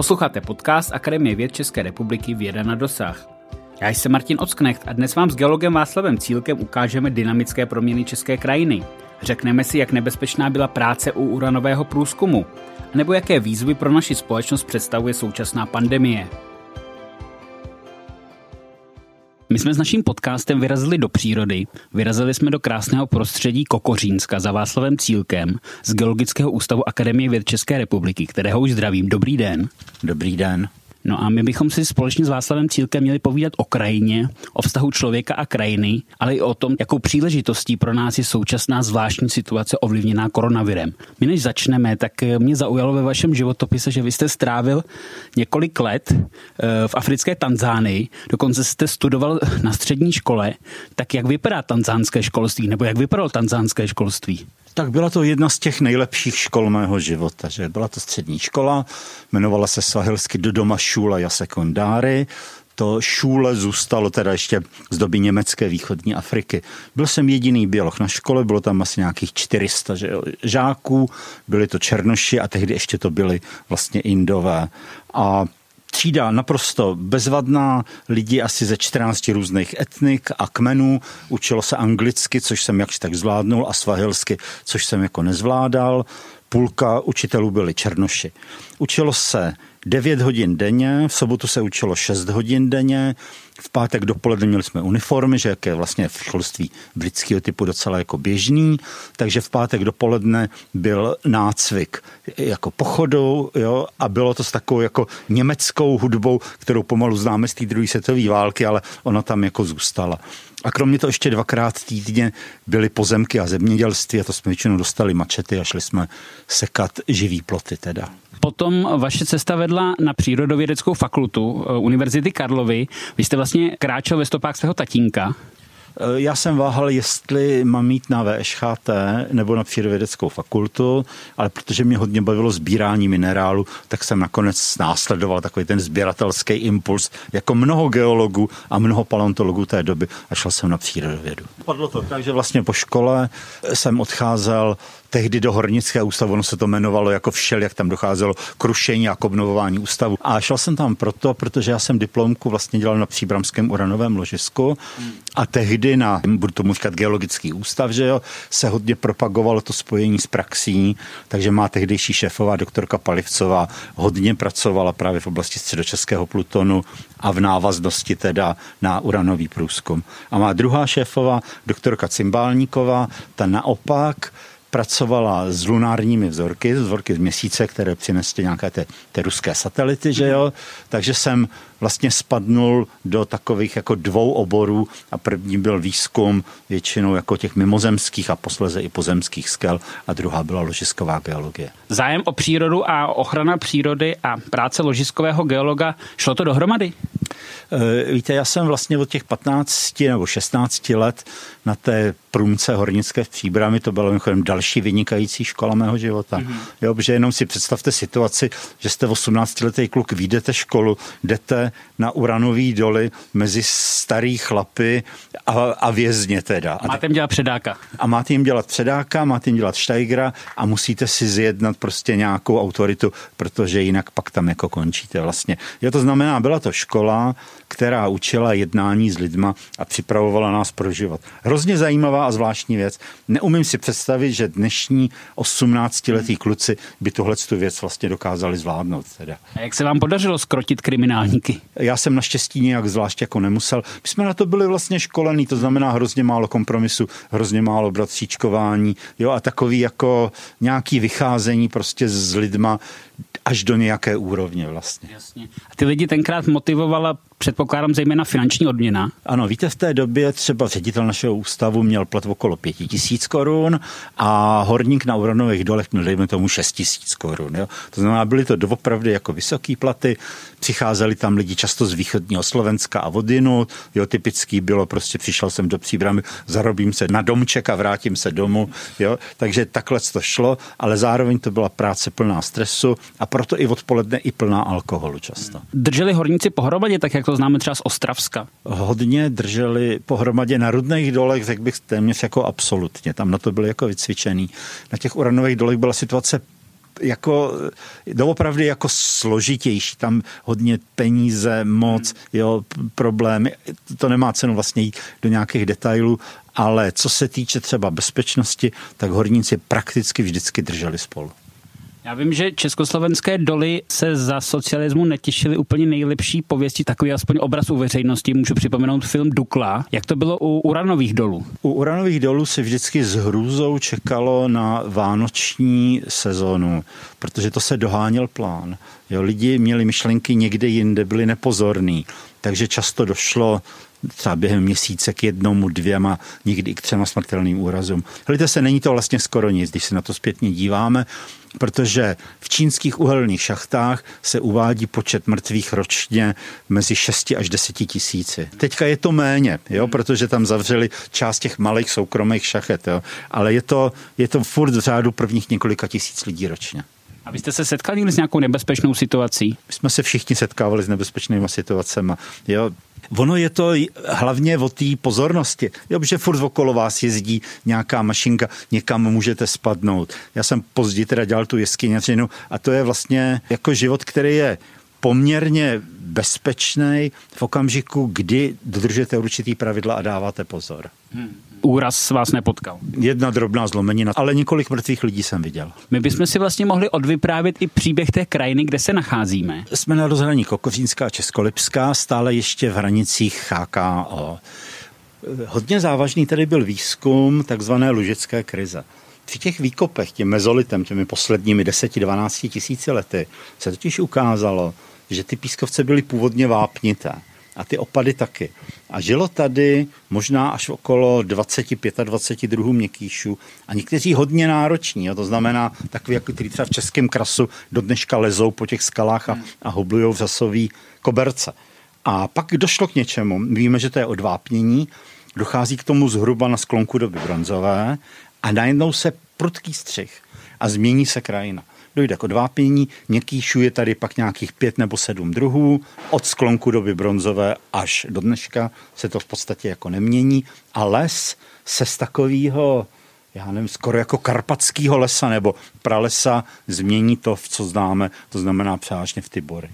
Posloucháte podcast Akademie věd České republiky Věda na dosah. Já jsem Martin Ocknecht a dnes vám s geologem Václavem Cílkem ukážeme dynamické proměny české krajiny. Řekneme si, jak nebezpečná byla práce u uranového průzkumu, nebo jaké výzvy pro naši společnost představuje současná pandemie. My jsme s naším podcastem vyrazili do přírody, vyrazili jsme do krásného prostředí Kokořínska za Václavem Cílkem z Geologického ústavu Akademie věd České republiky, kterého už zdravím. Dobrý den. Dobrý den. No a my bychom si společně s Václavem Cílkem měli povídat o krajině, o vztahu člověka a krajiny, ale i o tom, jakou příležitostí pro nás je současná zvláštní situace ovlivněná koronavirem. My než začneme, tak mě zaujalo ve vašem životopise, že vy jste strávil několik let eh, v africké Tanzánii, dokonce jste studoval na střední škole. Tak jak vypadá tanzánské školství, nebo jak vypadalo tanzánské školství? Tak byla to jedna z těch nejlepších škol mého života. Že? Byla to střední škola, jmenovala se svahilsky Dodoma Šula ja Sekundáry. To šůle zůstalo teda ještě z doby německé východní Afriky. Byl jsem jediný běloch na škole, bylo tam asi nějakých 400 že žáků, byli to černoši a tehdy ještě to byli vlastně indové. A třída naprosto bezvadná, lidi asi ze 14 různých etnik a kmenů. Učilo se anglicky, což jsem jakž tak zvládnul, a svahilsky, což jsem jako nezvládal. Půlka učitelů byli černoši. Učilo se 9 hodin denně, v sobotu se učilo 6 hodin denně, v pátek dopoledne měli jsme uniformy, že jak je vlastně v školství britského typu docela jako běžný, takže v pátek dopoledne byl nácvik jako pochodou jo, a bylo to s takovou jako německou hudbou, kterou pomalu známe z té druhé světové války, ale ona tam jako zůstala. A kromě toho ještě dvakrát týdně byly pozemky a zemědělství a to jsme většinou dostali mačety a šli jsme sekat živý ploty teda. Potom vaše cesta vedla na přírodovědeckou fakultu eh, Univerzity Karlovy. Vy jste vlastně kráčel ve stopách svého tatínka. Eh, já jsem váhal, jestli mám jít na VŠHT nebo na přírodovědeckou fakultu, ale protože mě hodně bavilo sbírání minerálu, tak jsem nakonec následoval takový ten sběratelský impuls, jako mnoho geologů a mnoho paleontologů té doby a šel jsem na přírodovědu. Padlo to tak, že vlastně po škole jsem odcházel tehdy do Hornického ústavu, ono se to jmenovalo jako všel, jak tam docházelo k rušení a k obnovování ústavu. A šel jsem tam proto, protože já jsem diplomku vlastně dělal na Příbramském uranovém ložisku a tehdy na, budu tomu říkat geologický ústav, že jo, se hodně propagovalo to spojení s praxí, takže má tehdejší šéfová doktorka Palivcová hodně pracovala právě v oblasti středočeského plutonu a v návaznosti teda na uranový průzkum. A má druhá šéfová, doktorka Cymbálníková, ta naopak pracovala s lunárními vzorky, vzorky z měsíce, které přinesly nějaké ty, ty ruské satelity, že jo. Takže jsem vlastně spadnul do takových jako dvou oborů a první byl výzkum většinou jako těch mimozemských a posleze i pozemských skel a druhá byla ložisková geologie. Zájem o přírodu a ochrana přírody a práce ložiskového geologa, šlo to dohromady? Eh, víte, já jsem vlastně od těch 15 nebo 16 let na té průmce hornické v Příbrami, to byla mimochodem další vynikající škola mého života. Mm-hmm. Jo, protože jenom si představte situaci, že jste 18-letý kluk, vyjdete školu, jdete na uranový doly mezi starý chlapy a, a vězně teda. A máte jim dělat předáka. A máte jim dělat předáka, máte jim dělat Steigra a musíte si zjednat prostě nějakou autoritu, protože jinak pak tam jako končíte vlastně. Jo, to znamená, byla to škola, která učila jednání s lidma a připravovala nás pro život. Hrozně zajímavá a zvláštní věc. Neumím si představit, že dnešní 18-letí kluci by tuhle tu věc vlastně dokázali zvládnout. Teda. A jak se vám podařilo skrotit kriminálníky? Já jsem naštěstí nějak zvlášť jako nemusel. My jsme na to byli vlastně školení, to znamená hrozně málo kompromisu, hrozně málo bratříčkování, jo, a takový jako nějaký vycházení prostě s lidma, až do nějaké úrovně vlastně. Jasně. A ty lidi tenkrát motivovala předpokládám zejména finanční odměna. Ano, víte, v té době třeba ředitel našeho ústavu měl plat okolo pěti tisíc korun a horník na uranových dolech měl, dejme tomu, šest tisíc korun. Jo. To znamená, byly to doopravdy jako vysoké platy, přicházeli tam lidi často z východního Slovenska a vodinu, jo, typický bylo prostě přišel jsem do příbramy, zarobím se na domček a vrátím se domů, jo, takže takhle to šlo, ale zároveň to byla práce plná stresu a proto i odpoledne i plná alkoholu často. Drželi horníci pohromadě, tak jak to známe třeba z Ostravska? Hodně drželi pohromadě na rudných dolech, řekl bych téměř jako absolutně. Tam na to byli jako vycvičený. Na těch uranových dolech byla situace jako doopravdy jako složitější. Tam hodně peníze, moc, jo, problémy. To nemá cenu vlastně jít do nějakých detailů, ale co se týče třeba bezpečnosti, tak horníci prakticky vždycky drželi spolu. Já vím, že československé doly se za socialismu netěšily úplně nejlepší pověsti, takový aspoň obraz u veřejnosti. Můžu připomenout film Dukla. Jak to bylo u uranových dolů? U uranových dolů se vždycky s hrůzou čekalo na vánoční sezonu, protože to se doháněl plán. Jo, lidi měli myšlenky někde jinde, byli nepozorní, takže často došlo třeba během měsíce k jednomu, dvěma, někdy i k třema smrtelným úrazům. Hlíte se, není to vlastně skoro nic, když se na to zpětně díváme, protože v čínských uhelných šachtách se uvádí počet mrtvých ročně mezi 6 až 10 tisíci. Teďka je to méně, jo, protože tam zavřeli část těch malých soukromých šachet, jo, ale je to, je to furt v řádu prvních několika tisíc lidí ročně. A vy jste se setkali s nějakou nebezpečnou situací? My jsme se všichni setkávali s nebezpečnými situacemi. Jo, Ono je to hlavně o té pozornosti. Jo, že furt okolo vás jezdí nějaká mašinka, někam můžete spadnout. Já jsem později teda dělal tu jeskyněřinu a to je vlastně jako život, který je poměrně bezpečný v okamžiku, kdy dodržujete určitý pravidla a dáváte pozor. Hmm úraz vás nepotkal. Jedna drobná zlomenina, ale několik mrtvých lidí jsem viděl. My bychom si vlastně mohli odvyprávět i příběh té krajiny, kde se nacházíme. Jsme na rozhraní Kokořínská a Českolipská, stále ještě v hranicích HKO. Hodně závažný tady byl výzkum takzvané lužické krize. Při těch výkopech, tím mezolitem, těmi posledními 10-12 tisíci lety, se totiž ukázalo, že ty pískovce byly původně vápnité a ty opady taky. A žilo tady možná až okolo 20-25 druhů měkýšů a někteří hodně nároční, jo, to znamená takový, jako který třeba v českém krasu do dneška lezou po těch skalách a, a hoblují v řasový koberce. A pak došlo k něčemu, víme, že to je odvápnění, dochází k tomu zhruba na sklonku doby bronzové a najednou se prudký střih a změní se krajina dojde k odvápění. Měkkýšů je tady pak nějakých pět nebo sedm druhů. Od sklonku doby bronzové až do dneška se to v podstatě jako nemění. A les se z takového já nevím, skoro jako karpatského lesa nebo pralesa změní to, v co známe, to znamená převážně v ty bory.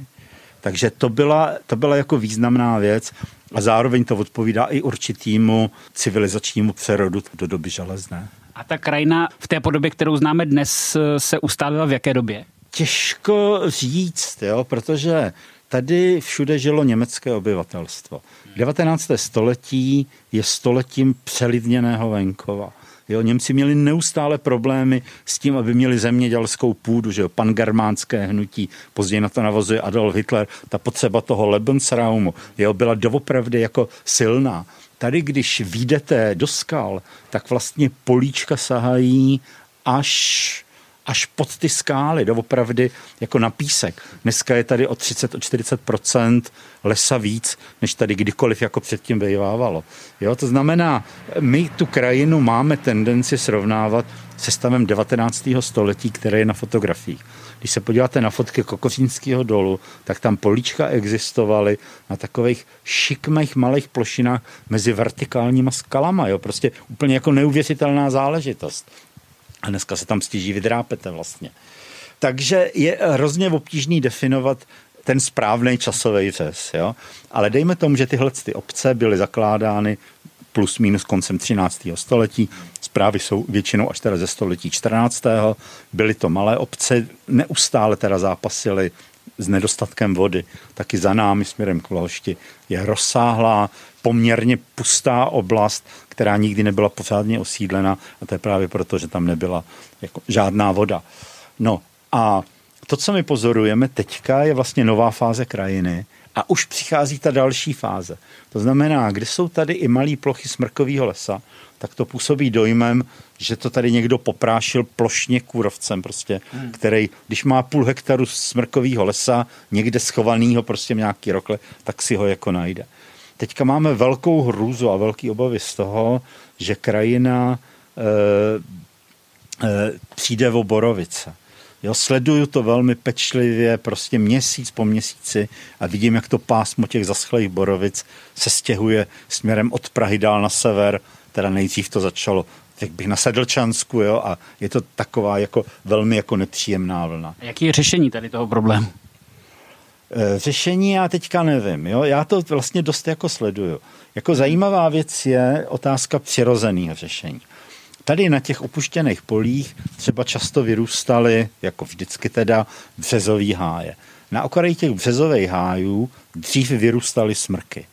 Takže to byla, to byla jako významná věc a zároveň to odpovídá i určitýmu civilizačnímu přerodu do doby železné. A ta krajina v té podobě, kterou známe dnes, se ustálila v jaké době? Těžko říct, jo, protože tady všude žilo německé obyvatelstvo. 19. století je stoletím přelidněného venkova. Jo, Němci měli neustále problémy s tím, aby měli zemědělskou půdu, že jo, pangermánské hnutí, později na to navazuje Adolf Hitler, ta potřeba toho Lebensraumu, jo, byla doopravdy jako silná. Tady, když výjdete do skal, tak vlastně políčka sahají až až pod ty skály, doopravdy jako na písek. Dneska je tady o 30, o 40% lesa víc, než tady kdykoliv jako předtím vyjvávalo. Jo, to znamená, my tu krajinu máme tendenci srovnávat se stavem 19. století, které je na fotografiích. Když se podíváte na fotky Kokořínského dolu, tak tam políčka existovaly na takových šikmých malých plošinách mezi vertikálníma skalama. Jo? Prostě úplně jako neuvěřitelná záležitost. A dneska se tam stěží vydrápete vlastně. Takže je hrozně obtížný definovat ten správný časový řez. Jo? Ale dejme tomu, že tyhle ty obce byly zakládány plus minus koncem 13. století. Zprávy jsou většinou až teda ze století 14. Byly to malé obce, neustále teda zápasily s nedostatkem vody. Taky za námi směrem k Vlahošti je rozsáhlá, poměrně pustá oblast, která nikdy nebyla pořádně osídlena a to je právě proto, že tam nebyla jako žádná voda. No a to, co my pozorujeme teďka, je vlastně nová fáze krajiny, a už přichází ta další fáze. To znamená, kde jsou tady i malé plochy smrkového lesa, tak to působí dojmem, že to tady někdo poprášil plošně kůrovcem, prostě, hmm. který, když má půl hektaru smrkového lesa, někde schovaného prostě nějaký rokle, tak si ho jako najde. Teďka máme velkou hrůzu a velký obavy z toho, že krajina e, e, přijde o borovice. Jo, sleduju to velmi pečlivě, prostě měsíc po měsíci a vidím, jak to pásmo těch zaschlých borovic se stěhuje směrem od Prahy dál na sever, teda nejdřív to začalo řekl bych na Sedlčansku, jo, a je to taková jako velmi jako nepříjemná vlna. A jaký je řešení tady toho problému? E, řešení já teďka nevím, jo, já to vlastně dost jako sleduju. Jako zajímavá věc je otázka přirozeného řešení. Tady na těch opuštěných polích třeba často vyrůstaly, jako vždycky teda, březový háje. Na okraji těch březových hájů dřív vyrůstaly smrky.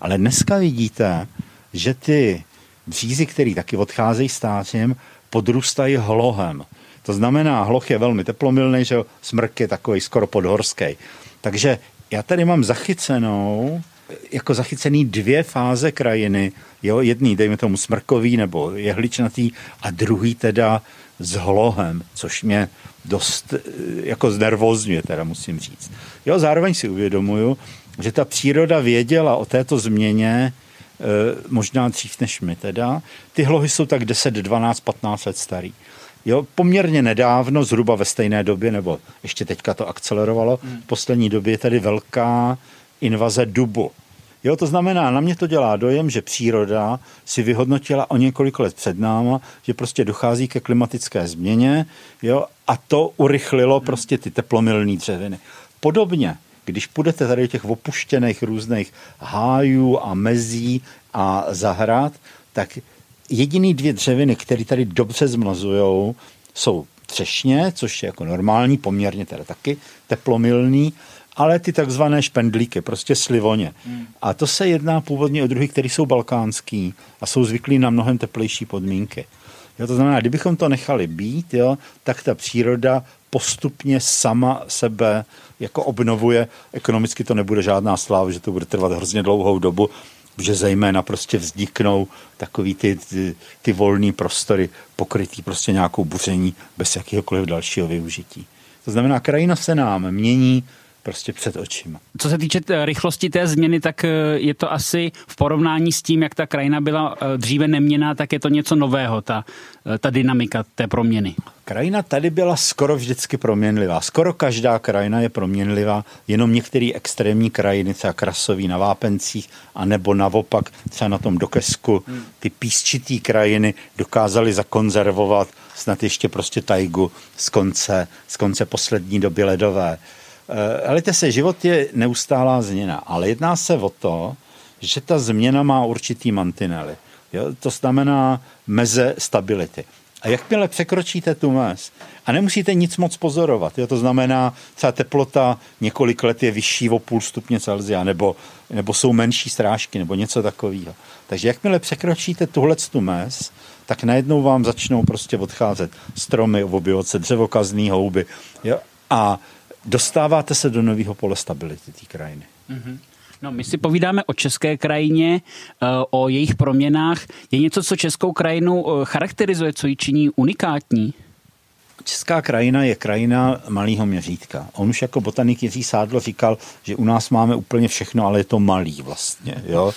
Ale dneska vidíte, že ty břízy, které taky odcházejí stářím, podrůstají hlohem. To znamená, hloch je velmi teplomilný, že smrk je takový skoro podhorský. Takže já tady mám zachycenou, jako zachycený dvě fáze krajiny. Jo, jedný, dejme tomu smrkový nebo jehličnatý a druhý teda s hlohem, což mě dost jako znervozňuje, teda musím říct. Jo, zároveň si uvědomuju, že ta příroda věděla o této změně Eh, možná dřív než my teda. Ty hlohy jsou tak 10, 12, 15 let starý. Jo, poměrně nedávno, zhruba ve stejné době, nebo ještě teďka to akcelerovalo, v poslední době je tady velká invaze dubu. Jo, to znamená, na mě to dělá dojem, že příroda si vyhodnotila o několik let před náma, že prostě dochází ke klimatické změně jo, a to urychlilo prostě ty teplomilné dřeviny. Podobně když půjdete tady těch opuštěných různých hájů a mezí a zahrad, tak jediný dvě dřeviny, které tady dobře zmlazují, jsou třešně, což je jako normální, poměrně teda taky teplomilný, ale ty takzvané špendlíky, prostě slivoně. Hmm. A to se jedná původně o druhy, které jsou balkánský a jsou zvyklí na mnohem teplejší podmínky. Jo, to znamená, kdybychom to nechali být, jo, tak ta příroda postupně sama sebe jako obnovuje. Ekonomicky to nebude žádná sláva, že to bude trvat hrozně dlouhou dobu, že zejména prostě vzniknou takový ty, ty, ty volné prostory pokrytý prostě nějakou buření bez jakéhokoliv dalšího využití. To znamená, krajina se nám mění, prostě před očima. Co se týče rychlosti té změny, tak eh, je to asi v porovnání s tím, jak ta krajina byla eh, dříve neměná, tak je to něco nového, ta, eh, ta dynamika té proměny. Krajina tady byla skoro vždycky proměnlivá. Skoro každá krajina je proměnlivá, jenom některé extrémní krajiny, třeba krasový na Vápencích, anebo naopak třeba na tom Dokesku, ty písčitý krajiny dokázaly zakonzervovat snad ještě prostě tajgu z konce, z konce poslední doby ledové. Helejte se, život je neustálá změna, ale jedná se o to, že ta změna má určitý mantinely. Jo? To znamená meze stability. A jakmile překročíte tu mez a nemusíte nic moc pozorovat, jo? to znamená třeba teplota několik let je vyšší o půl stupně Celsia, nebo, nebo jsou menší strážky, nebo něco takového. Takže jakmile překročíte tuhle tu mez, tak najednou vám začnou prostě odcházet stromy, obyvoce, dřevokazný houby. Jo? A dostáváte se do nového pole stability té krajiny. Mm-hmm. No, my si povídáme o české krajině, eh, o jejich proměnách. Je něco, co českou krajinu eh, charakterizuje, co ji činí unikátní? Česká krajina je krajina malého měřítka. On už jako botanik Jiří Sádlo říkal, že u nás máme úplně všechno, ale je to malý vlastně. Jo?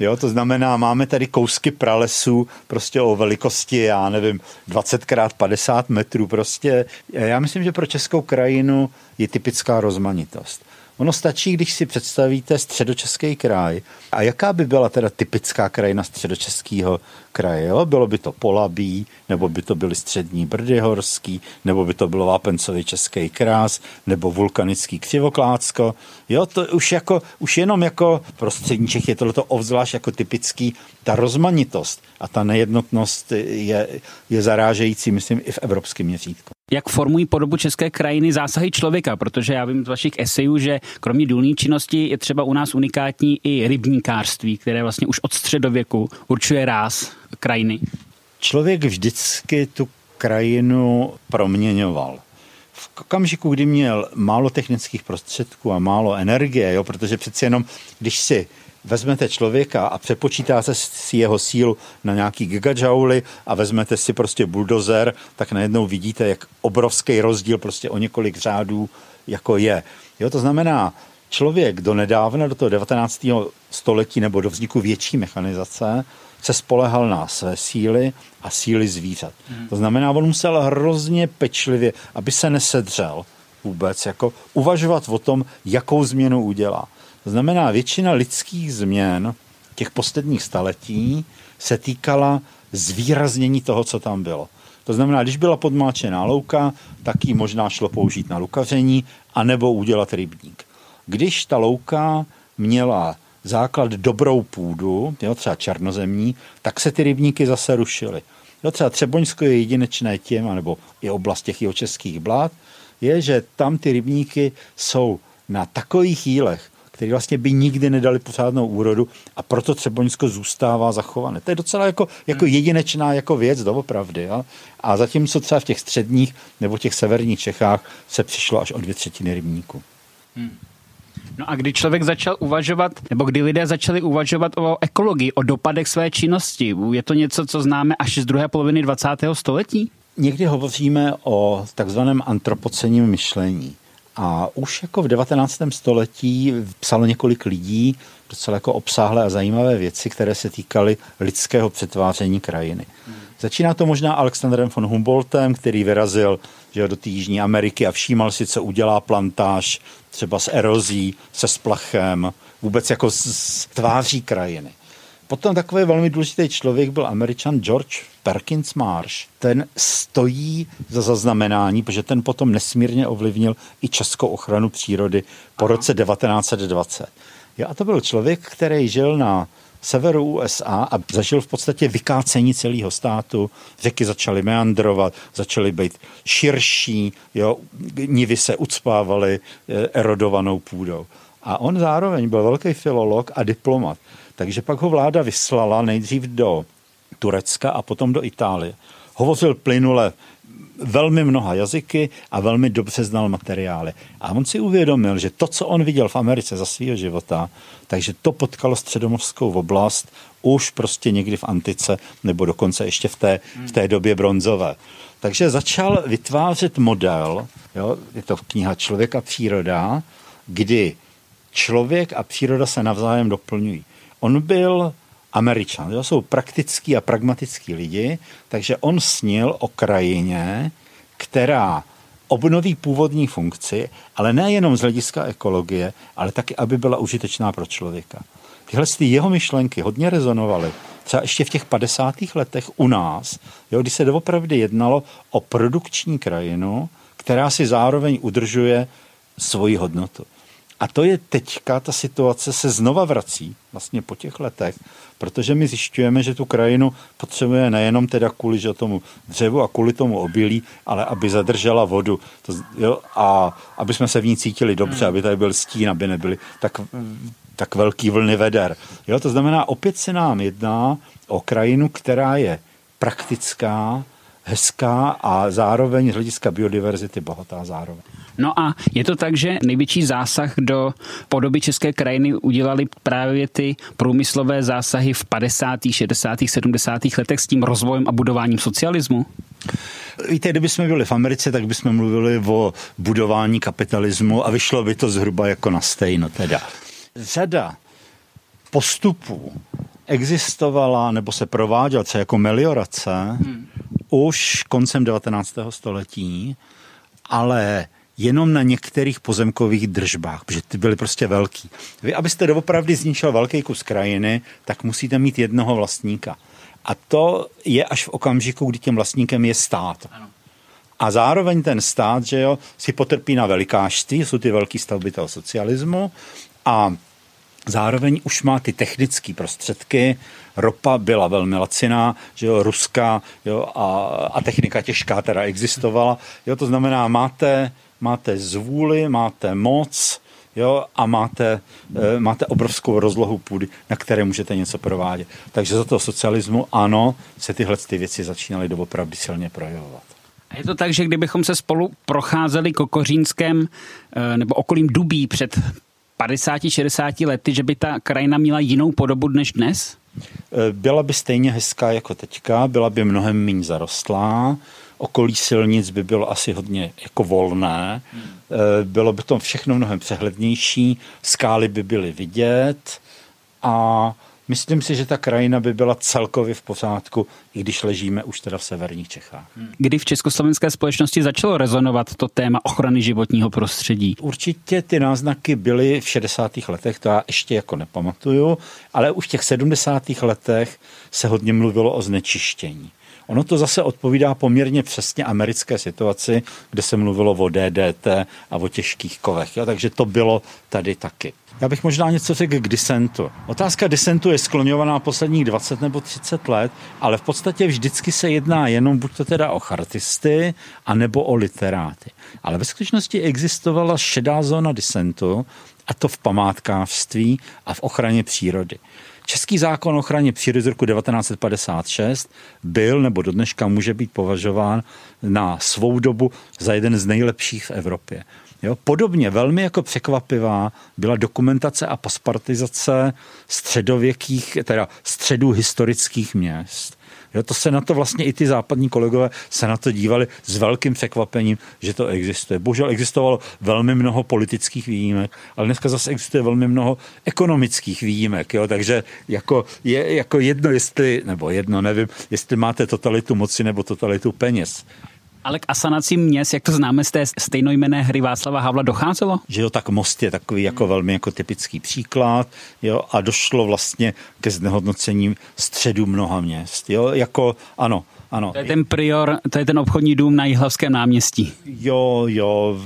Jo, to znamená, máme tady kousky pralesů prostě o velikosti, já nevím, 20 x 50 metrů prostě. Já myslím, že pro českou krajinu je typická rozmanitost. Ono stačí, když si představíte středočeský kraj. A jaká by byla teda typická krajina středočeského kraje? Jo? Bylo by to Polabí, nebo by to byly střední Brdy horský, nebo by to bylo Vápencový český krás, nebo vulkanický křivoklácko. Jo, to už, jako, už jenom jako pro střední Čech je tohleto ovzvlášť jako typický. Ta rozmanitost a ta nejednotnost je, je zarážející, myslím, i v evropském měřítku jak formují podobu české krajiny zásahy člověka, protože já vím z vašich esejů, že kromě důlní činnosti je třeba u nás unikátní i rybníkářství, které vlastně už od středověku určuje ráz krajiny. Člověk vždycky tu krajinu proměňoval. V okamžiku, kdy měl málo technických prostředků a málo energie, jo, protože přeci jenom, když si vezmete člověka a přepočítáte si jeho sílu na nějaký gigajouly a vezmete si prostě buldozer, tak najednou vidíte, jak obrovský rozdíl prostě o několik řádů jako je. Jo, to znamená, člověk do nedávna, do toho 19. století nebo do vzniku větší mechanizace, se spolehal na své síly a síly zvířat. Hmm. To znamená, on musel hrozně pečlivě, aby se nesedřel vůbec, jako uvažovat o tom, jakou změnu udělá. To znamená, většina lidských změn těch posledních staletí se týkala zvýraznění toho, co tam bylo. To znamená, když byla podmáčená louka, tak ji možná šlo použít na lukaření, anebo udělat rybník. Když ta louka měla základ dobrou půdu, jo, třeba černozemní, tak se ty rybníky zase rušily. Jo, třeba Třeboňsko je jedinečné tím, nebo i oblast těch jeho českých blát, je, že tam ty rybníky jsou na takových jílech, které vlastně by nikdy nedali pořádnou úrodu a proto Třeboňsko zůstává zachované. To je docela jako, jako hmm. jedinečná jako věc, doopravdy. Ja? A zatímco třeba v těch středních nebo těch severních Čechách se přišlo až o dvě třetiny rybníku. Hmm. No a kdy člověk začal uvažovat, nebo kdy lidé začali uvažovat o ekologii, o dopadech své činnosti, je to něco, co známe až z druhé poloviny 20. století? Někdy hovoříme o takzvaném antropocenním myšlení. A už jako v 19. století psalo několik lidí docela jako obsáhlé a zajímavé věci, které se týkaly lidského přetváření krajiny. Hmm. Začíná to možná Alexandrem von Humboldtem, který vyrazil že do té Jižní Ameriky a všímal si, co udělá plantáž třeba s erozí, se splachem, vůbec jako s tváří krajiny. Potom takový velmi důležitý člověk byl američan George Perkins Marsh. Ten stojí za zaznamenání, protože ten potom nesmírně ovlivnil i českou ochranu přírody po Aha. roce 1920. Jo, a to byl člověk, který žil na severu USA a zažil v podstatě vykácení celého státu. Řeky začaly meandrovat, začaly být širší, jo, nivy se ucpávaly eh, erodovanou půdou. A on zároveň byl velký filolog a diplomat. Takže pak ho vláda vyslala nejdřív do Turecka a potom do Itálie. Hovořil plynule velmi mnoha jazyky a velmi dobře znal materiály. A on si uvědomil, že to, co on viděl v Americe za svého života, takže to potkalo středomořskou oblast už prostě někdy v antice nebo dokonce ještě v té, v té době bronzové. Takže začal vytvářet model, jo, je to kniha Člověk a příroda, kdy člověk a příroda se navzájem doplňují. On byl Američan. To jsou praktický a pragmatický lidi, takže on snil o krajině, která obnoví původní funkci, ale nejenom z hlediska ekologie, ale taky, aby byla užitečná pro člověka. Tyhle ty jeho myšlenky hodně rezonovaly. Třeba ještě v těch 50. letech u nás, jo, kdy se doopravdy jednalo o produkční krajinu, která si zároveň udržuje svoji hodnotu. A to je teďka, ta situace se znova vrací, vlastně po těch letech, protože my zjišťujeme, že tu krajinu potřebuje nejenom teda kvůli že tomu dřevu a kvůli tomu obilí, ale aby zadržela vodu to, jo, a aby jsme se v ní cítili dobře, aby tady byl stín, aby nebyly tak, tak velký vlny veder. Jo, to znamená, opět se nám jedná o krajinu, která je praktická, hezká a zároveň z hlediska biodiverzity bohatá zároveň. No a je to tak, že největší zásah do podoby české krajiny udělali právě ty průmyslové zásahy v 50., 60., 70. letech s tím rozvojem a budováním socialismu? Víte, kdybychom byli v Americe, tak bychom mluvili o budování kapitalismu a vyšlo by to zhruba jako na stejno teda. Řada postupů existovala nebo se prováděla třeba jako meliorace hmm. už koncem 19. století, ale jenom na některých pozemkových držbách, protože ty byly prostě velký. Vy, abyste doopravdy zničil velký kus krajiny, tak musíte mít jednoho vlastníka. A to je až v okamžiku, kdy tím vlastníkem je stát. A zároveň ten stát, že jo, si potrpí na velikářství, jsou ty velké stavby toho socialismu a zároveň už má ty technické prostředky, ropa byla velmi laciná, že jo, ruská jo, a, a technika těžká teda existovala. Jo, to znamená, máte máte zvůli, máte moc, jo, a máte, e, máte obrovskou rozlohu půdy, na které můžete něco provádět. Takže za toho socialismu, ano, se tyhle ty věci začínaly doopravdy silně projevovat. A je to tak, že kdybychom se spolu procházeli Kokořínském e, nebo okolím Dubí před 50-60 lety, že by ta krajina měla jinou podobu než dnes? E, byla by stejně hezká jako teďka, byla by mnohem méně zarostlá, okolí silnic by bylo asi hodně jako volné, hmm. bylo by to všechno mnohem přehlednější, skály by byly vidět a Myslím si, že ta krajina by byla celkově v pořádku, i když ležíme už teda v severních Čechách. Kdy v československé společnosti začalo rezonovat to téma ochrany životního prostředí? Určitě ty náznaky byly v 60. letech, to já ještě jako nepamatuju, ale už v těch 70. letech se hodně mluvilo o znečištění. Ono to zase odpovídá poměrně přesně americké situaci, kde se mluvilo o DDT a o těžkých kovech. Jo? Takže to bylo tady taky. Já bych možná něco řekl k disentu. Otázka disentu je skloňovaná posledních 20 nebo 30 let, ale v podstatě vždycky se jedná jenom buď to teda o chartisty, anebo o literáty. Ale ve skutečnosti existovala šedá zóna disentu, a to v památkářství a v ochraně přírody. Český zákon o ochraně přírody z roku 1956 byl nebo do dneška může být považován na svou dobu za jeden z nejlepších v Evropě. Jo, podobně velmi jako překvapivá byla dokumentace a paspartizace středověkých, teda středů historických měst. Jo, to se na to vlastně i ty západní kolegové se na to dívali s velkým překvapením, že to existuje. Bohužel existovalo velmi mnoho politických výjimek, ale dneska zase existuje velmi mnoho ekonomických výjimek. Jo, takže jako, je jako jedno, jestli, nebo jedno, nevím, jestli máte totalitu moci nebo totalitu peněz. Ale k asanacím měst, jak to známe z té stejnojmené hry Václava Havla, docházelo? Že jo, tak most je takový jako velmi jako typický příklad jo, a došlo vlastně ke znehodnocení středu mnoha měst. Jo, jako ano, ano. To je ten prior, to je ten obchodní dům na Jihlavském náměstí. Jo, jo,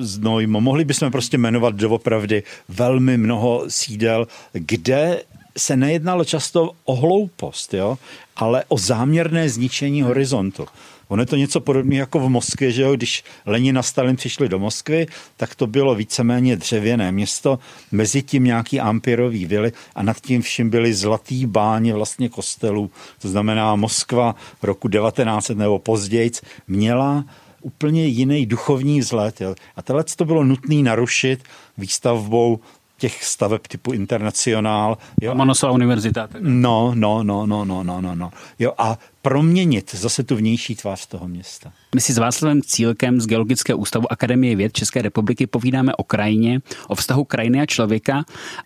znojmo. Mohli bychom prostě jmenovat doopravdy velmi mnoho sídel, kde se nejednalo často o hloupost, jo, ale o záměrné zničení horizontu. Ono je to něco podobného jako v Moskvě, že jo? když Lenin a Stalin přišli do Moskvy, tak to bylo víceméně dřevěné město, mezi tím nějaký ampirový vily a nad tím vším byly zlatý báně vlastně kostelů. To znamená Moskva v roku 1900 nebo později měla úplně jiný duchovní vzhled. Jo. A tohle to bylo nutné narušit výstavbou těch staveb typu Internacionál. Jo. Monosová univerzita. No, no, no, no, no, no, no, no. Jo, a proměnit zase tu vnější tvář toho města. My si s Václavem Cílkem z Geologického ústavu Akademie věd České republiky povídáme o krajině, o vztahu krajiny a člověka.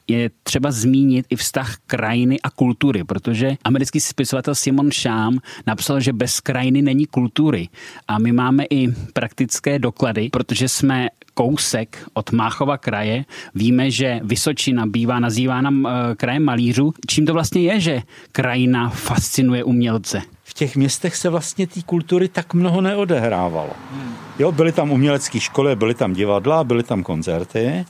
Je třeba zmínit i vztah krajiny a kultury, protože americký spisovatel Simon Sham napsal, že bez krajiny není kultury. A my máme i praktické doklady, protože jsme kousek od Máchova kraje. Víme, že Vysočina bývá nazývána eh, krajem malířů. Čím to vlastně je, že krajina fascinuje umělce? V těch městech se vlastně té kultury tak mnoho neodehrávalo. Jo, byly tam umělecké školy, byly tam divadla, byly tam koncerty,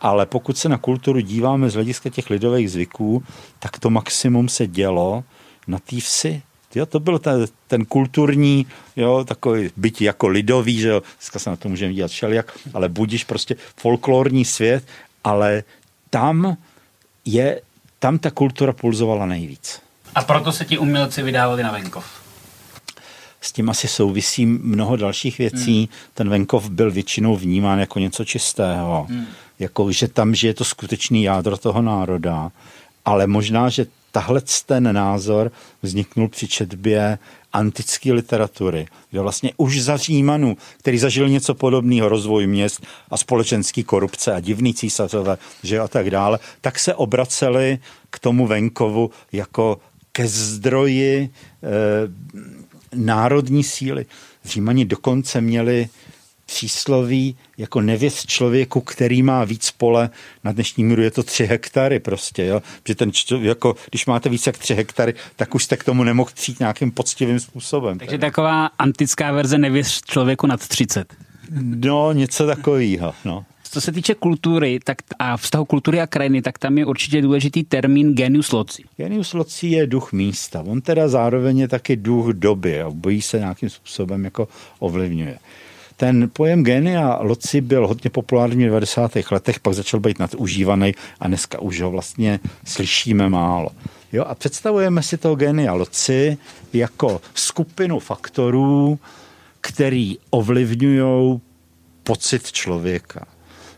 ale pokud se na kulturu díváme z hlediska těch lidových zvyků, tak to maximum se dělo na té vsi. Jo, to byl ten, ten kulturní, jo, takový byť jako lidový, že jo, dneska se na to můžeme dívat všelijak, ale budíš prostě folklorní svět, ale tam je, tam ta kultura pulzovala nejvíc. A proto se ti umělci vydávali na venkov. S tím asi souvisí mnoho dalších věcí. Hmm. Ten venkov byl většinou vnímán jako něco čistého. Hmm. Jako, že tam žije to skutečný jádro toho národa. Ale možná, že tahle ten názor vzniknul při četbě antické literatury, kde vlastně už za Římanů, který zažil něco podobného, rozvoj měst a společenský korupce a divný císařové, že a tak dále, tak se obraceli k tomu venkovu jako ke zdroji e, národní síly. Římani dokonce měli přísloví jako nevěst člověku, který má víc pole, na dnešní míru je to tři hektary prostě, jo? že ten jako, když máte víc jak tři hektary, tak už jste k tomu nemohl přijít nějakým poctivým způsobem. Takže taková antická verze nevěst člověku nad 30. No, něco takového. No. Co se týče kultury tak a vztahu kultury a krajiny, tak tam je určitě důležitý termín genius loci. Genius loci je duch místa. On teda zároveň je taky duch doby a bojí se nějakým způsobem jako ovlivňuje. Ten pojem genia loci byl hodně populární v 90. letech, pak začal být nadužívaný a dneska už ho vlastně slyšíme málo. Jo, a představujeme si toho genia loci jako skupinu faktorů, který ovlivňují pocit člověka.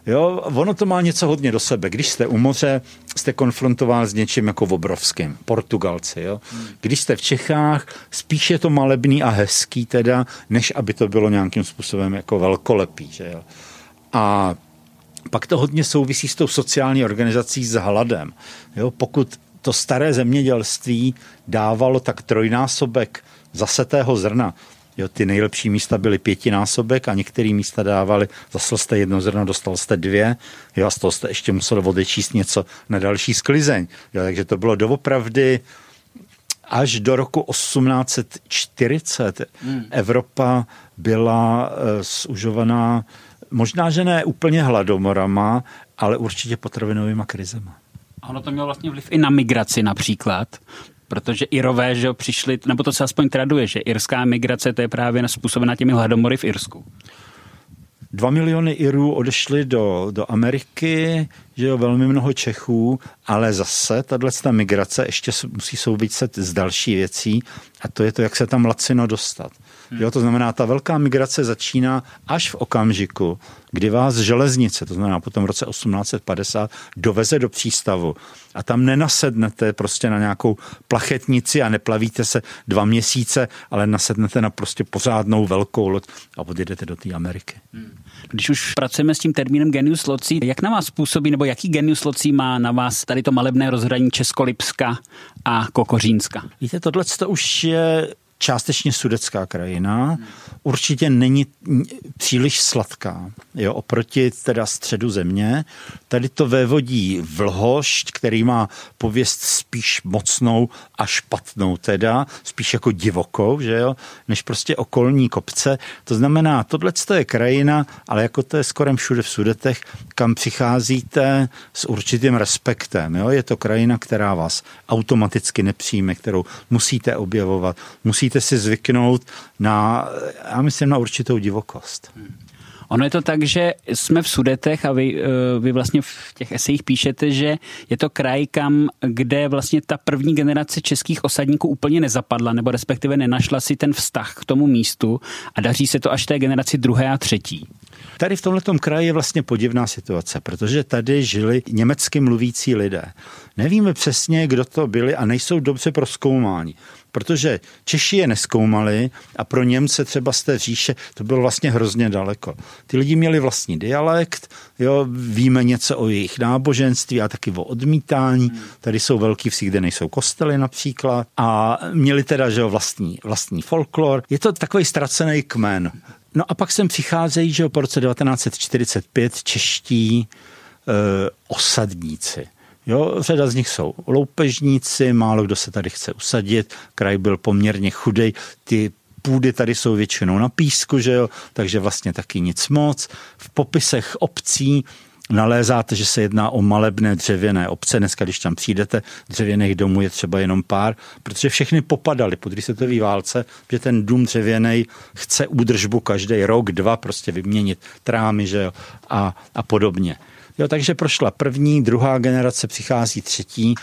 Jo, ono to má něco hodně do sebe. Když jste u moře, jste konfrontován s něčím jako obrovským. Portugalci, jo. Když jste v Čechách, spíš je to malebný a hezký teda, než aby to bylo nějakým způsobem jako velkolepý, že jo. A pak to hodně souvisí s tou sociální organizací s hladem. Jo, pokud to staré zemědělství dávalo tak trojnásobek zasetého zrna. Jo, ty nejlepší místa byly pětinásobek a některé místa dávali, zasl jste jedno zrno, dostal jste dvě, jo, a z toho jste ještě musel odečíst něco na další sklizeň. Jo, takže to bylo doopravdy až do roku 1840 hmm. Evropa byla uh, zužovaná možná, že ne úplně hladomorama, ale určitě potravinovými krizema. Ono to mělo vlastně vliv i na migraci například, protože Irové, že přišli, nebo to se aspoň traduje, že irská migrace to je právě způsobená těmi hladomory v Irsku. Dva miliony Irů odešli do, do Ameriky, že jo, velmi mnoho Čechů, ale zase tahle migrace ještě musí souviset s další věcí a to je to, jak se tam lacino dostat. Jo, to znamená, ta velká migrace začíná až v okamžiku, kdy vás železnice, to znamená potom v roce 1850, doveze do přístavu a tam nenasednete prostě na nějakou plachetnici a neplavíte se dva měsíce, ale nasednete na prostě pořádnou velkou loď a odjedete do té Ameriky. Hmm. Když už pracujeme s tím termínem genius loci, jak na vás působí, nebo jaký genius loci má na vás tady to malebné rozhraní Českolipska a Kokořínska? Víte, tohle to už je částečně sudecká krajina, určitě není příliš sladká, jo, oproti teda středu země. Tady to vévodí vlhošť, který má pověst spíš mocnou a špatnou teda, spíš jako divokou, že jo, než prostě okolní kopce. To znamená, tohle je krajina, ale jako to je skoro všude v Sudetech, kam přicházíte s určitým respektem. Jo? Je to krajina, která vás automaticky nepřijme, kterou musíte objevovat, musíte musíte si zvyknout na, já myslím, na určitou divokost. Ono je to tak, že jsme v Sudetech a vy, eh, vy vlastně v těch esejích píšete, že je to kraj, kam, kde vlastně ta první generace českých osadníků úplně nezapadla, nebo respektive nenašla si ten vztah k tomu místu a daří se to až té generaci druhé a třetí. Tady v tomto kraji je vlastně podivná situace, protože tady žili německy mluvící lidé. Nevíme přesně, kdo to byli a nejsou dobře proskoumáni protože Češi je neskoumali a pro Němce třeba z té říše to bylo vlastně hrozně daleko. Ty lidi měli vlastní dialekt, jo, víme něco o jejich náboženství a taky o odmítání. Tady jsou velký vsi, kde nejsou kostely například a měli teda že jo, vlastní, vlastní folklor. Je to takový ztracený kmen. No a pak sem přicházejí, že jo, po roce 1945 čeští e, osadníci. Jo, řada z nich jsou loupežníci, málo kdo se tady chce usadit, kraj byl poměrně chudej, ty půdy tady jsou většinou na písku, že jo, takže vlastně taky nic moc. V popisech obcí nalézáte, že se jedná o malebné dřevěné obce. Dneska, když tam přijdete, dřevěných domů je třeba jenom pár, protože všechny popadaly po druhé válce, že ten dům dřevěný chce údržbu každý rok, dva, prostě vyměnit trámy, že jo, a, a podobně. Jo, takže prošla první, druhá generace, přichází třetí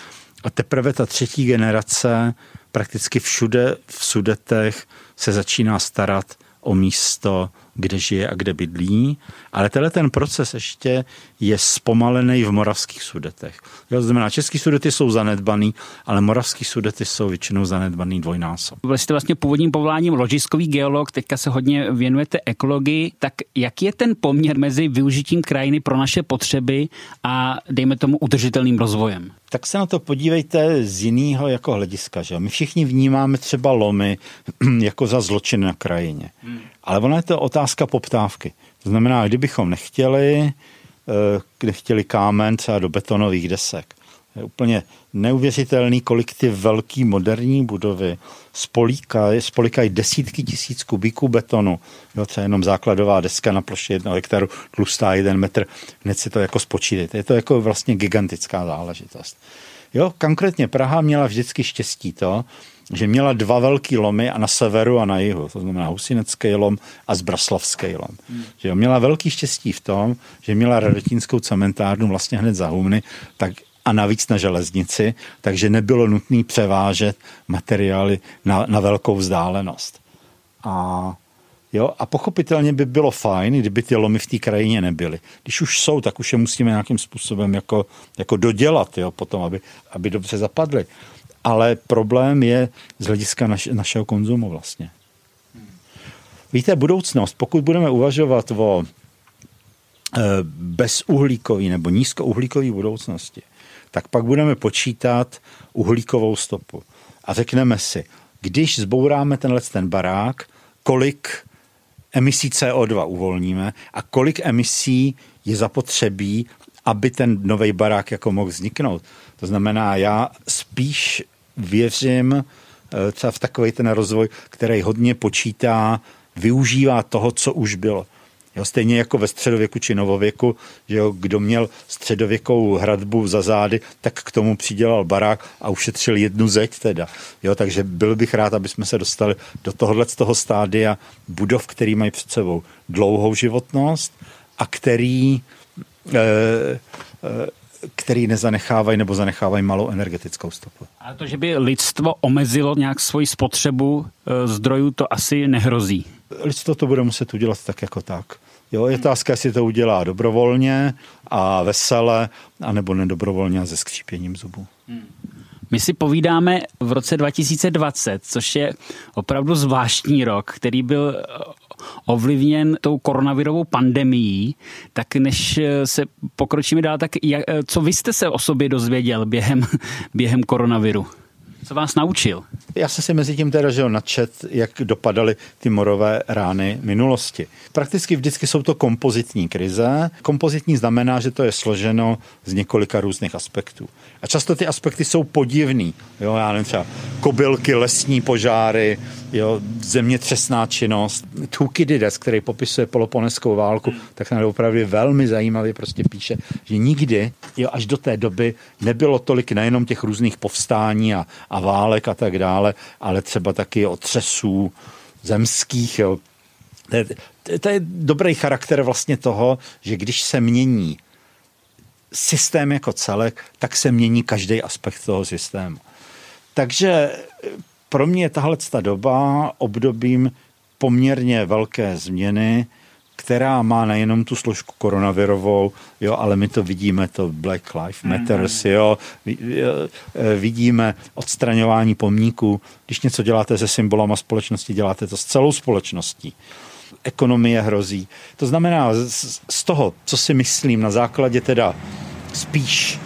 a teprve ta třetí generace prakticky všude v Sudetech se začíná starat o místo kde žije a kde bydlí, ale tenhle ten proces ještě je zpomalený v moravských sudetech. Jo, to znamená, český sudety jsou zanedbaný, ale moravský sudety jsou většinou zanedbaný dvojnásob. Vy jste vlastně původním povoláním ložiskový geolog, teďka se hodně věnujete ekologii, tak jaký je ten poměr mezi využitím krajiny pro naše potřeby a dejme tomu udržitelným rozvojem? tak se na to podívejte z jiného jako hlediska. Že? My všichni vnímáme třeba lomy jako za zločin na krajině. Hmm. Ale ona je to otázka poptávky. To znamená, kdybychom nechtěli, eh, nechtěli kámen třeba do betonových desek, je úplně neuvěřitelný, kolik ty velké moderní budovy spolíkají, spolíkají desítky tisíc kubíků betonu. Jo, třeba jenom základová deska na ploše jednoho hektaru tlustá jeden metr. Hned si to jako spočítejte. Je to jako vlastně gigantická záležitost. Jo, konkrétně Praha měla vždycky štěstí to, že měla dva velký lomy a na severu a na jihu, to znamená Husinecký lom a Zbraslavský lom. Hmm. Že měla velký štěstí v tom, že měla radotínskou cementárnu vlastně hned za Humny, tak a navíc na železnici, takže nebylo nutné převážet materiály na, na velkou vzdálenost. A, jo, a pochopitelně by bylo fajn, kdyby ty lomy v té krajině nebyly. Když už jsou, tak už je musíme nějakým způsobem jako, jako dodělat, jo, potom, aby, aby dobře zapadly. Ale problém je z hlediska naš, našeho konzumu vlastně. Víte, budoucnost, pokud budeme uvažovat o e, bezuhlíkový nebo nízkouhlíkový budoucnosti, tak pak budeme počítat uhlíkovou stopu. A řekneme si, když zbouráme tenhle ten barák, kolik emisí CO2 uvolníme a kolik emisí je zapotřebí, aby ten nový barák jako mohl vzniknout. To znamená, já spíš věřím eh, v takový ten rozvoj, který hodně počítá, využívá toho, co už bylo. Jo, stejně jako ve středověku či novověku, že jo, kdo měl středověkou hradbu za zády, tak k tomu přidělal barák a ušetřil jednu zeď teda. Jo, takže byl bych rád, aby jsme se dostali do tohohle z toho stádia budov, který mají před sebou dlouhou životnost a který e, který nezanechávají nebo zanechávají malou energetickou stopu. Ale to, že by lidstvo omezilo nějak svoji spotřebu e, zdrojů, to asi nehrozí. Lidstvo to bude muset udělat tak jako tak. Jo, je otázka, jestli to udělá dobrovolně a vesele, anebo nedobrovolně a se skřípěním zubů. My si povídáme v roce 2020, což je opravdu zvláštní rok, který byl eh, ovlivněn tou koronavirovou pandemií, tak než eh, se pokročíme dál, tak jak, eh, co vy jste se o sobě dozvěděl během, během koronaviru? Co vás naučil? Já jsem si mezi tím teda žil nadčet, jak dopadaly ty morové rány minulosti. Prakticky vždycky jsou to kompozitní krize. Kompozitní znamená, že to je složeno z několika různých aspektů. A často ty aspekty jsou podivný. Jo, já nevím, třeba kobylky, lesní požáry, jo, zemětřesná činnost. Thukydides, který popisuje poloponeskou válku, tak tam opravdu velmi zajímavě prostě píše, že nikdy, jo, až do té doby nebylo tolik nejenom těch různých povstání a, a válek a tak dále, ale třeba taky otřesů zemských, jo. To je, to je dobrý charakter vlastně toho, že když se mění systém jako celek, tak se mění každý aspekt toho systému. Takže pro mě je tahle ta doba obdobím poměrně velké změny, která má nejenom tu složku koronavirovou, jo, ale my to vidíme, to Black Lives Matters, mm-hmm. jo, e, vidíme odstraňování pomníků. Když něco děláte se symbolama společnosti, děláte to s celou společností. Ekonomie hrozí. To znamená, z toho, co si myslím na základě teda spíš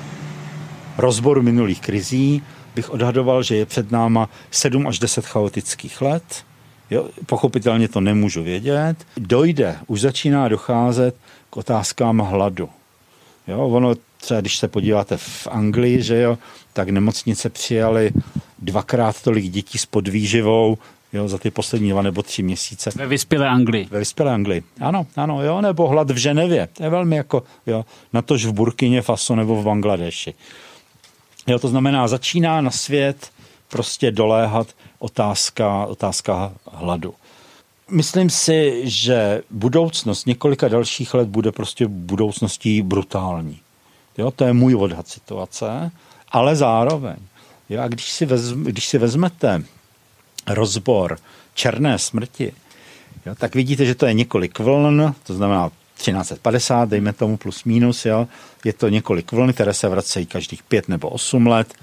rozboru minulých krizí, bych odhadoval, že je před náma 7 až 10 chaotických let. Jo, pochopitelně to nemůžu vědět. Dojde, už začíná docházet k otázkám hladu. Jo, ono třeba, když se podíváte v Anglii, že jo, tak nemocnice přijali dvakrát tolik dětí s podvýživou, jo, za ty poslední dva nebo tři měsíce. Ve vyspělé Anglii. Ve vyspělé Anglii, ano, ano, jo, nebo hlad v Ženevě. To je velmi jako, jo, natož v Burkině Faso nebo v Bangladeši. Jo, to znamená, začíná na svět prostě doléhat otázka, otázka hladu. Myslím si, že budoucnost několika dalších let bude prostě budoucností brutální. Jo, to je můj odhad situace, ale zároveň. Jo, a když si, vezm, když si vezmete rozbor černé smrti, jo, tak vidíte, že to je několik vln, to znamená 1350, dejme tomu plus minus, jo. je to několik vln, které se vracejí každých pět nebo osm let.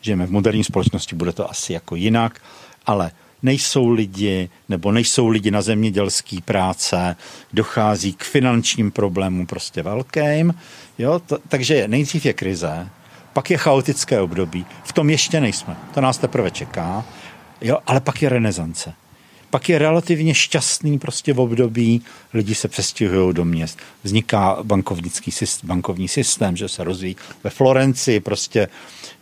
Žijeme v moderní společnosti, bude to asi jako jinak, ale nejsou lidi, nebo nejsou lidi na zemědělské práce, dochází k finančním problémům prostě velkým. Jo? To, takže nejdřív je krize, pak je chaotické období, v tom ještě nejsme, to nás teprve čeká, jo? ale pak je renesance. Pak je relativně šťastný prostě v období, lidi se přestěhují do měst. Vzniká bankovnický systém, bankovní systém, že se rozvíjí ve Florencii prostě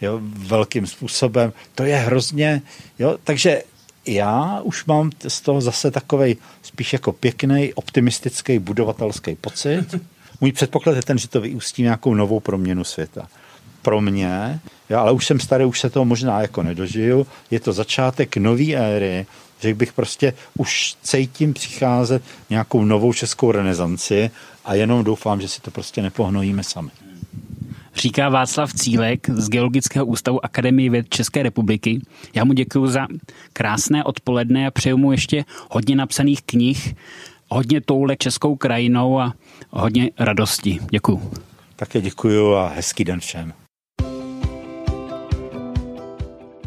jo, velkým způsobem. To je hrozně, jo, takže já už mám z toho zase takový spíš jako pěkný, optimistický, budovatelský pocit. Můj předpoklad je ten, že to vyústí nějakou novou proměnu světa. Pro mě, já, ale už jsem starý, už se toho možná jako nedožiju, je to začátek nové éry, že bych prostě už cítím přicházet nějakou novou českou renesanci a jenom doufám, že si to prostě nepohnojíme sami. Říká Václav Cílek z Geologického ústavu Akademie věd České republiky. Já mu děkuji za krásné odpoledne a přeju mu ještě hodně napsaných knih, hodně toule českou krajinou a hodně radosti. Děkuji. Také děkuji a hezký den všem.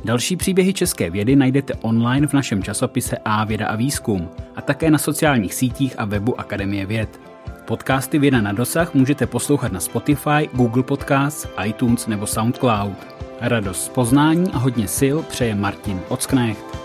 Další příběhy české vědy najdete online v našem časopise A věda a výzkum a také na sociálních sítích a webu Akademie věd. Podcasty Věda na dosah můžete poslouchat na Spotify, Google Podcasts, iTunes nebo SoundCloud. Radost z poznání a hodně sil přeje Martin Ocknecht.